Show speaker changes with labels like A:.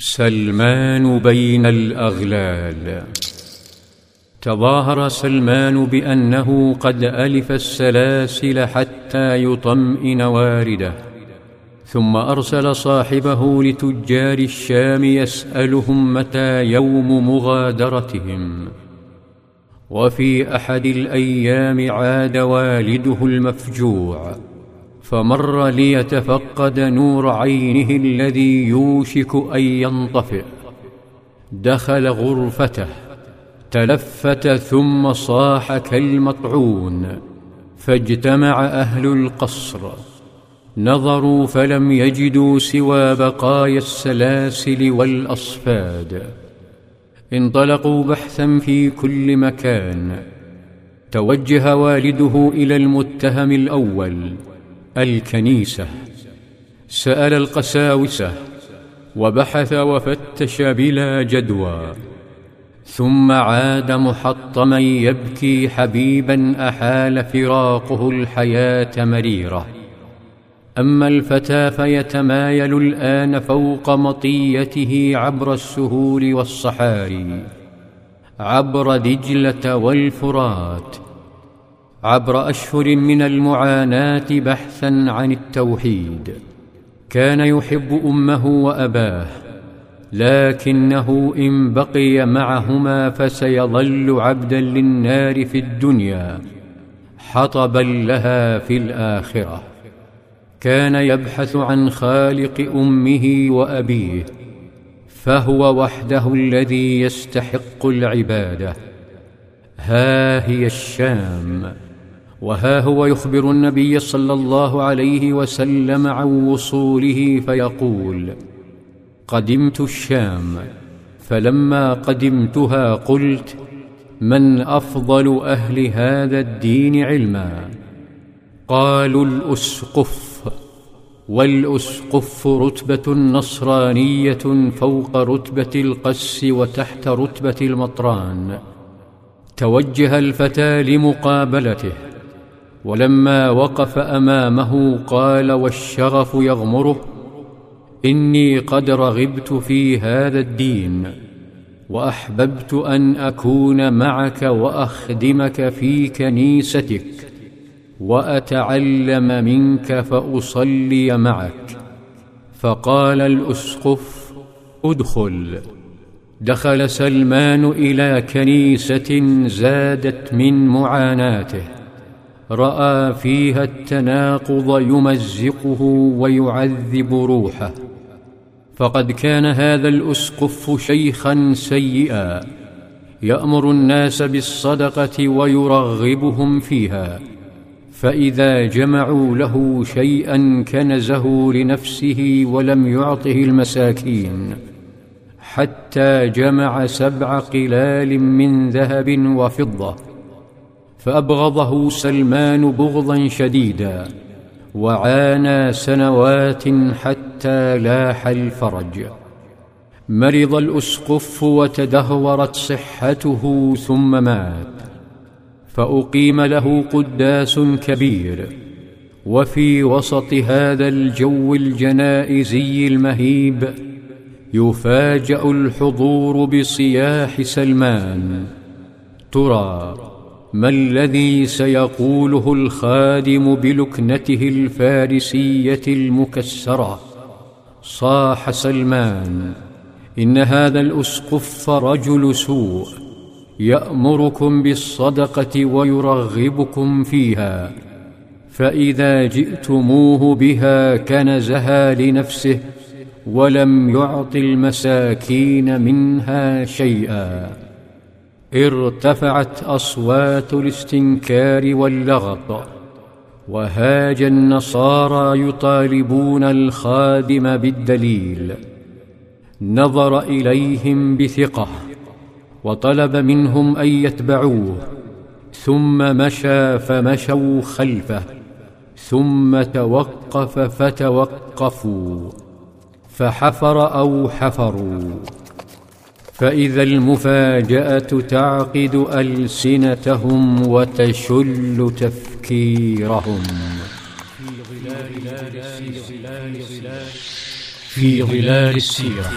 A: سلمان بين الأغلال. تظاهر سلمان بأنه قد ألف السلاسل حتى يطمئن واردة ثم أرسل صاحبه لتجار الشام يسألهم متى يوم مغادرتهم. وفي أحد الأيام عاد والده المفجوع فمر ليتفقد نور عينه الذي يوشك أن ينطفئ. دخل غرفته تلفت ثم صاح كالمطعون فاجتمع أهل القصر. نظروا فلم يجدوا سوى بقايا السلاسل والأصفاد. انطلقوا بحثا في كل مكان. توجه والده إلى المتهم الأول. الكنيسة سأل القساوسة وبحث وفتش بلا جدوى. ثم عاد محطما يبكي حبيبا أحال فراقه الحياة مريرة. أما الفتى فيتمايل الآن فوق مطيته عبر السهول والصحاري عبر دجلة والفرات. عبر أشهر من المعاناة بحثا عن التوحيد. كان يحب أمه وأباه لكنه إن بقي معهما فسيظل عبدا للنار في الدنيا حطبا لها في الآخرة. كان يبحث عن خالق أمه وأبيه فهو وحده الذي يستحق العبادة. ها هي الشام. وها هو يخبر النبي صلى الله عليه وسلم عن وصوله فيقول قدمت الشام فلما قدمتها قلت من أفضل أهل هذا الدين علما؟ قالوا الأسقف والأسقف رتبة نصرانية فوق رتبة القس وتحت رتبة المطران توجه الفتى لمقابلته ولما وقف أمامه قال والشغف يغمره إني قد رغبت في هذا الدين وأحببت أن أكون معك وأخدمك في كنيستك وأتعلم منك فأصلي معك. فقال الأسقف ادخل. دخل سلمان إلى كنيسة زادت من معاناته. رأى فيها التناقض يمزقه ويعذب روحه. فقد كان هذا الأسقف شيخا سيئا. يأمر الناس بالصدقة ويرغبهم فيها. فإذا جمعوا له شيئا كنزه لنفسه ولم يعطه المساكين. حتى جمع سبع قلال من ذهب وفضة. فأبغضه سلمان بغضا شديدا وعانى سنوات حتى لاح الفرج. مرض الأسقف وتدهورت صحته ثم مات. فأقيم له قداس كبير. وفي وسط هذا الجو الجنائزي المهيب يفاجأ الحضور بصياح سلمان. ترى ما الذي سيقوله الخادم بلكنته الفارسية المكسرة؟ صاح سلمان إن هذا الأسقف رجل سوء يأمركم بالصدقة ويرغبكم فيها فإذا جئتموه بها كنزها لنفسه ولم يعط المساكين منها شيئا. ارتفعت أصوات الاستنكار واللغط وهاج النصارى يطالبون الخادم بالدليل. نظر إليهم بثقة وطلب منهم أن يتبعوه ثم مشى فمشوا خلفه ثم توقف فتوقفوا فحفر أو حفروا. فإذا المفاجأة تعقد ألسنتهم وتشل تفكيرهم.
B: في ظلال السيرة.